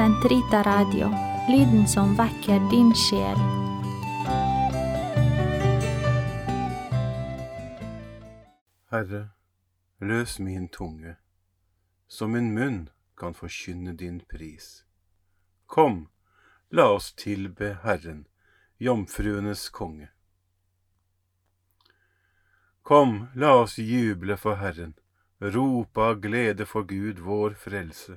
Sentrita Radio, lyden som vekker din sjel. Herre, løs min tunge, så min munn kan forkynne din pris. Kom, la oss tilbe Herren, jomfruenes konge. Kom, la oss juble for Herren, rope av glede for Gud vår frelse.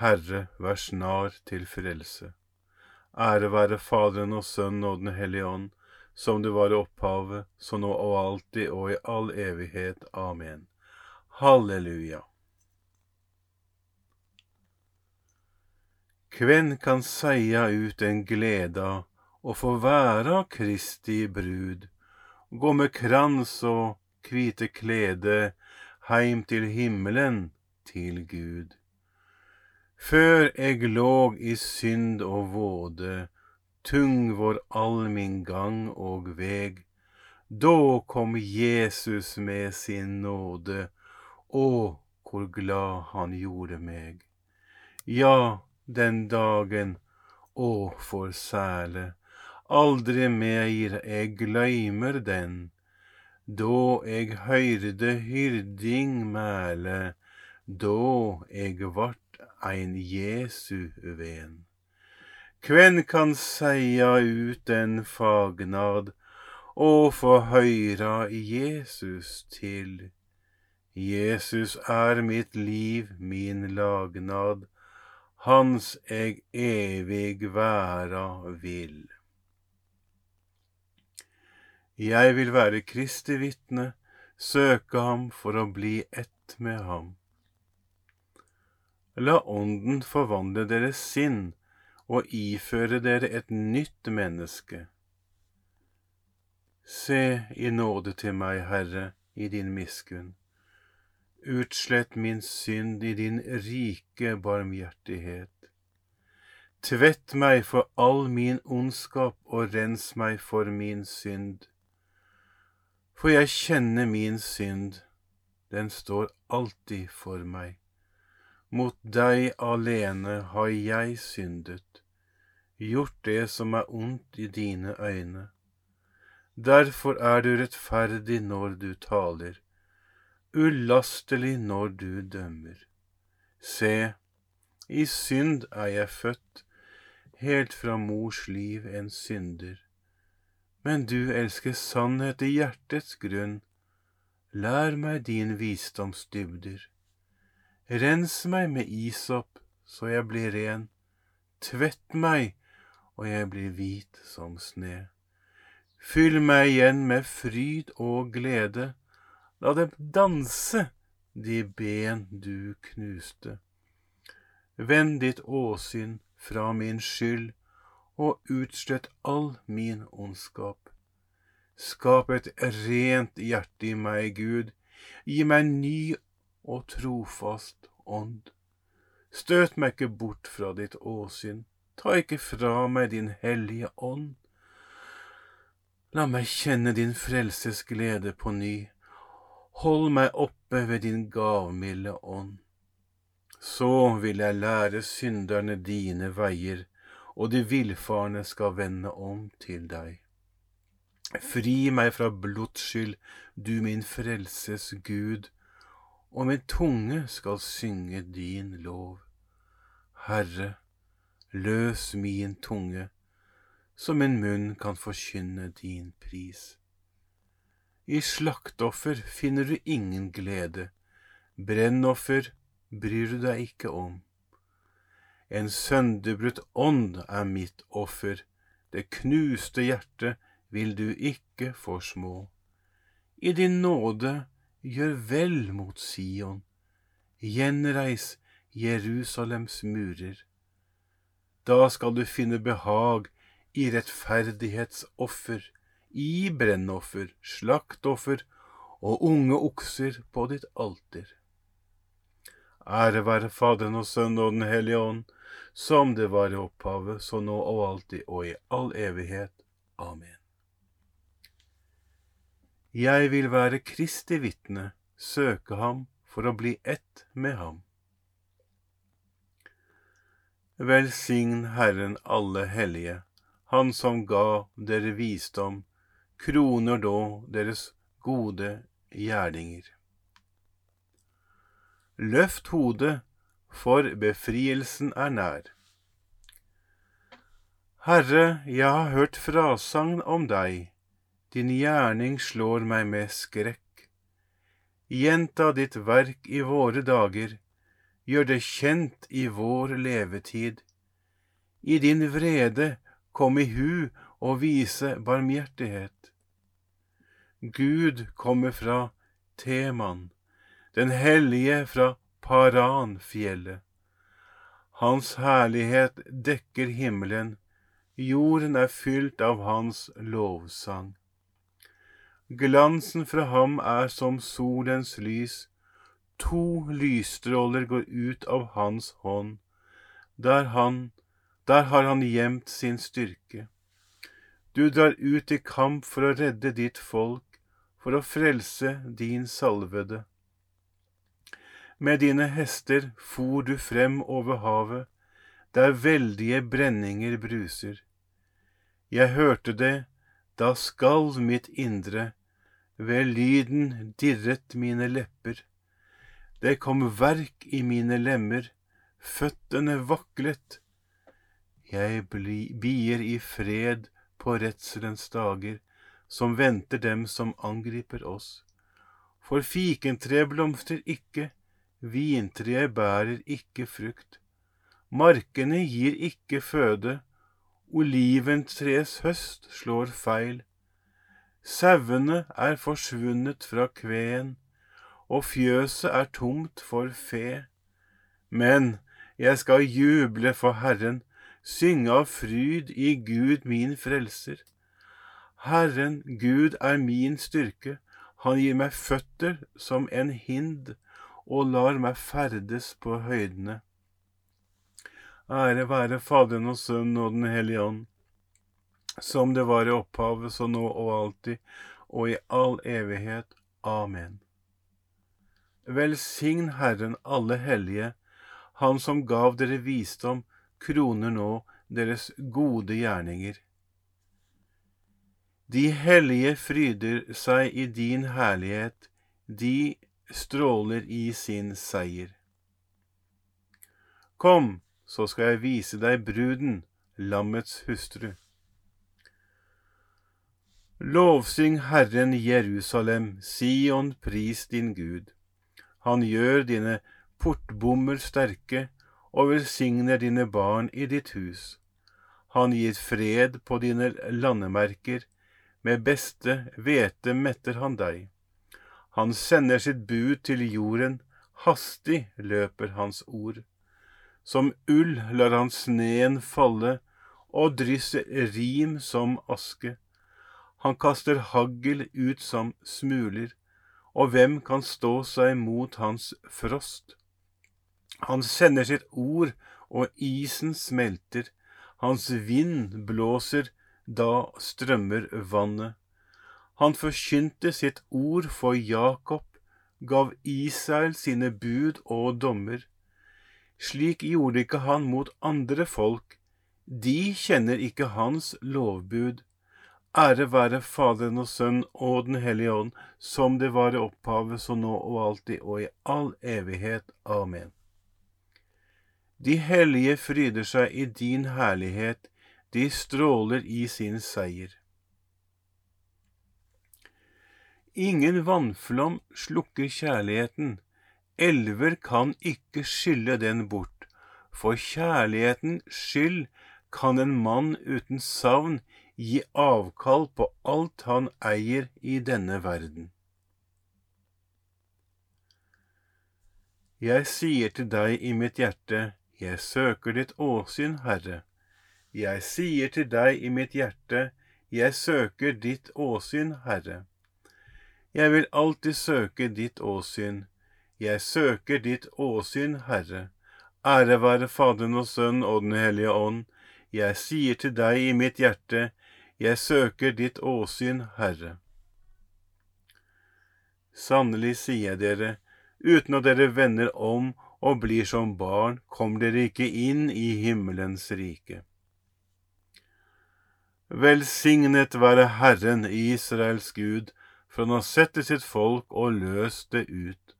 Herre, vær snar til frelse. Ære være Faderen og Sønnen og Den hellige ånd, som det var i opphavet, så nå og alltid og i all evighet. Amen. Halleluja. Kven kan seia ut en gleda og få væra Kristi brud, gå med krans og kvite klede heim til himmelen, til Gud. Før eg låg i synd og våde, tung var all min gang og veg, da kom Jesus med sin nåde, å, hvor glad han gjorde meg. Ja, den dagen, å, for sæle, aldri meir eg gløymer den, da eg høyrde hyrding mæle, da eg vart ein Jesu ven. Kven kan seia ut en fagnad og få høyra Jesus til? Jesus er mitt liv, min lagnad, hans eg evig væra vil. Jeg vil være Kristi vitne, søke ham for å bli ett med ham. La Ånden forvandle deres sinn og iføre dere et nytt menneske. Se i nåde til meg, Herre, i din miskunn. Utslett min synd i din rike barmhjertighet. Tvett meg for all min ondskap og rens meg for min synd. For jeg kjenner min synd, den står alltid for meg. Mot deg alene har jeg syndet, gjort det som er ondt i dine øyne. Derfor er du rettferdig når du taler, ulastelig når du dømmer. Se, i synd er jeg født, helt fra mors liv en synder. Men du elsker sannhet i hjertets grunn. Lær meg din visdomsdybder. Rens meg med isop, så jeg blir ren. Tvett meg, og jeg blir hvit som sne. Fyll meg igjen med fryd og glede. La dem danse, de ben du knuste. Vend ditt åsyn fra min skyld og utslett all min ondskap. Skap et rent hjerte i meg, Gud, gi meg ny og trofast ånd. Støt meg ikke bort fra ditt åsyn, ta ikke fra meg din hellige ånd. La meg kjenne din frelses glede på ny, hold meg oppe ved din gavmilde ånd. Så vil jeg lære synderne dine veier, og de villfarne skal vende om til deg. Fri meg fra blodsskyld, du min frelses Gud, og min tunge skal synge din lov. Herre, løs min tunge, så min munn kan forkynne din pris. I slaktoffer finner du ingen glede, brennoffer bryr du deg ikke om. En sønderbrutt ånd er mitt offer, det knuste hjertet vil du ikke forsmå. I din nåde gjør vel mot Sion, gjenreis Jerusalems murer. Da skal du finne behag i rettferdighetsoffer, i brennoffer, slaktoffer og unge okser på ditt alter. Ære være Faderen og Sønnen og Den hellige ånd, som det var i opphavet, så nå og alltid og i all evighet. Amen. Jeg vil være Kristi vitne, søke ham for å bli ett med ham. Velsign Herren alle hellige, Han som ga dere visdom, kroner da deres gode gjerninger. Løft hodet, for befrielsen er nær. Herre, jeg har hørt frasagn om deg din gjerning slår meg med skrekk. Gjenta ditt verk i våre dager, gjør det kjent i vår levetid. I din vrede kom i hu og vise barmhjertighet. Gud kommer fra Teman, den hellige fra Paranfjellet. Hans herlighet dekker himmelen, jorden er fylt av hans lovsang. Glansen fra ham er som solens lys, to lysstråler går ut av hans hånd. Der, han, der har han gjemt sin styrke. Du drar ut i kamp for å redde ditt folk, for å frelse din salvede. Med dine hester for du frem over havet, der veldige brenninger bruser. Jeg hørte det, da skalv mitt indre, ved lyden dirret mine lepper. Det kom verk i mine lemmer, føttene vaklet. Jeg bier i fred på redselens dager, som venter dem som angriper oss. For fikentreet blomstrer ikke, vintreet bærer ikke frukt. Markene gir ikke føde, oliventreets høst slår feil. Sauene er forsvunnet fra kveen, og fjøset er tomt for fe. Men jeg skal juble for Herren, synge av fryd i Gud min frelser. Herren Gud er min styrke, han gir meg føtter som en hind og lar meg ferdes på høydene. Ære være Faderen og Sønnen og Den hellige ånd som det var i opphavet, så nå og alltid, og i all evighet. Amen. Velsign Herren alle hellige, Han som gav dere visdom, kroner nå deres gode gjerninger. De hellige fryder seg i din herlighet, de stråler i sin seier. Kom, så skal jeg vise deg bruden, lammets hustru. Lovsyng Herren Jerusalem, Sion, pris din Gud. Han gjør dine portbommer sterke og velsigner dine barn i ditt hus. Han gir fred på dine landemerker, med beste hvete metter han deg. Han sender sitt bud til jorden, hastig løper hans ord. Som ull lar han sneen falle og drysser rim som aske. Han kaster hagl ut som smuler, og hvem kan stå seg mot hans frost? Han sender sitt ord, og isen smelter. hans vind blåser, da strømmer vannet. Han forkynte sitt ord for Jakob, gav Israel sine bud og dommer. Slik gjorde ikke han mot andre folk, de kjenner ikke hans lovbud. Ære være Faderen og Sønn og Den hellige ånd, som det var i opphavet, så nå og alltid og i all evighet. Amen. De hellige fryder seg i din herlighet, de stråler i sin seier. Ingen vannflom slukker kjærligheten, elver kan ikke skylle den bort, for kjærlighetens skyld kan en mann uten savn gi avkall på alt han eier i denne verden. Jeg sier til deg i mitt hjerte, jeg søker ditt åsyn, Herre. Jeg sier til deg i mitt hjerte, jeg søker ditt åsyn, Herre. Jeg vil alltid søke ditt åsyn. Jeg søker ditt åsyn, Herre. Ære være Faderen og Sønnen og Den hellige ånd. Jeg sier til deg i mitt hjerte, jeg søker ditt åsyn, Herre. Sannelig sier jeg dere, uten at dere vender om og blir som barn, kommer dere ikke inn i himmelens rike. Velsignet være Herren, Israels Gud, for han har sett til sitt folk og løst det ut.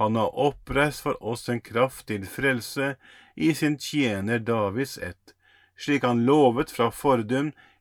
Han har oppreist for oss en kraft til frelse i sin tjener Davids ett, slik han lovet fra fordum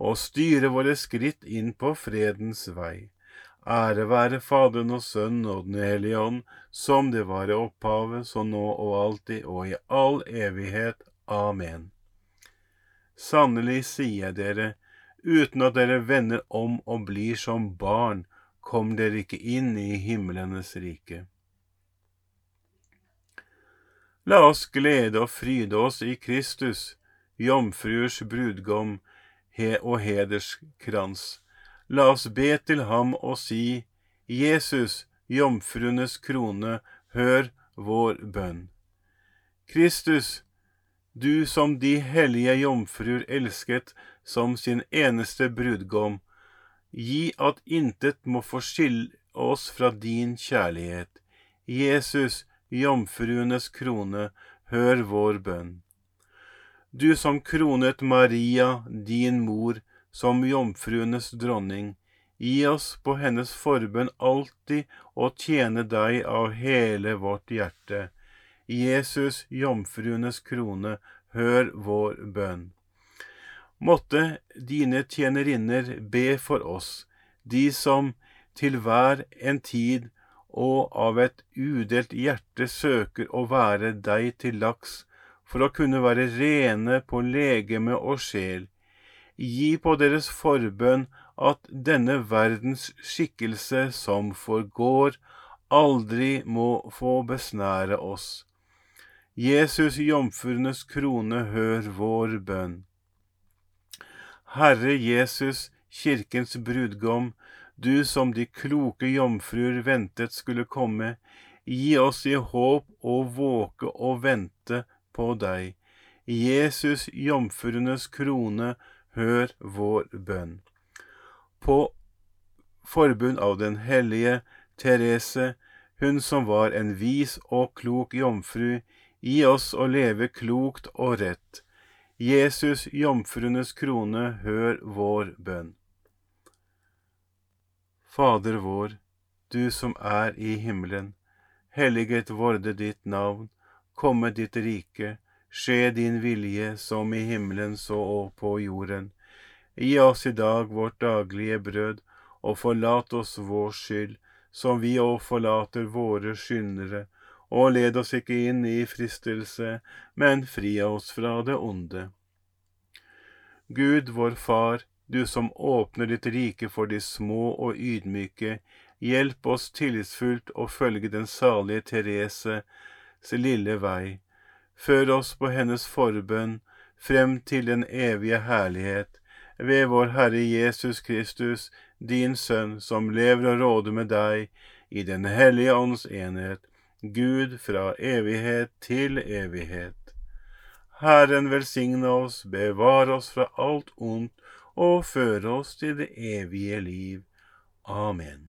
og styre våre skritt inn på fredens vei. Ære være Faderen og Sønnen og Den hellige ånd, som det var i opphavet, så nå og alltid og i all evighet. Amen. Sannelig sier jeg dere, Uten at dere vender om og blir som barn, kommer dere ikke inn i himlenes rike. La oss glede og fryde oss i Kristus, jomfruers brudgom og hederskrans. La oss be til ham og si, Jesus, jomfruenes krone, hør vår bønn. Kristus, du som de hellige jomfruer elsket som sin eneste brudgom, gi at intet må forskille oss fra din kjærlighet. Jesus, jomfruenes krone, hør vår bønn. Du som kronet Maria, din mor, som jomfruenes dronning, gi oss på hennes forbønn alltid å tjene deg av hele vårt hjerte. Jesus, jomfruenes krone, hør vår bønn. Måtte dine tjenerinner be for oss, de som til hver en tid og av et udelt hjerte søker å være deg til laks, for å kunne være rene på legeme og sjel. Gi på deres forbønn at denne verdens skikkelse som forgår, aldri må få besnære oss. Jesus, jomfruenes krone, hør vår bønn. Herre Jesus, kirkens brudgom, du som de kloke jomfruer ventet skulle komme, gi oss i håp å våke og vente på deg. Jesus, jomfruenes krone, hør vår bønn. På forbund av den hellige Therese, hun som var en vis og klok jomfru, Gi oss å leve klokt og rett. Jesus, jomfruenes krone, hør vår bønn. Fader vår, du som er i himmelen. Helliget vorde ditt navn. Komme ditt rike. Skje din vilje som i himmelen så og på jorden. Gi oss i dag vårt daglige brød, og forlat oss vår skyld, som vi òg forlater våre skyndere, og led oss ikke inn i fristelse, men fri oss fra det onde. Gud vår Far, du som åpner ditt rike for de små og ydmyke, hjelp oss tillitsfullt å følge den salige Thereses lille vei. Før oss på hennes forbønn frem til den evige herlighet, ved vår Herre Jesus Kristus, din Sønn, som lever og råder med deg i Den hellige ånds enhet, Gud fra evighet til evighet. Herren velsigne oss, bevare oss fra alt ondt og føre oss til det evige liv. Amen.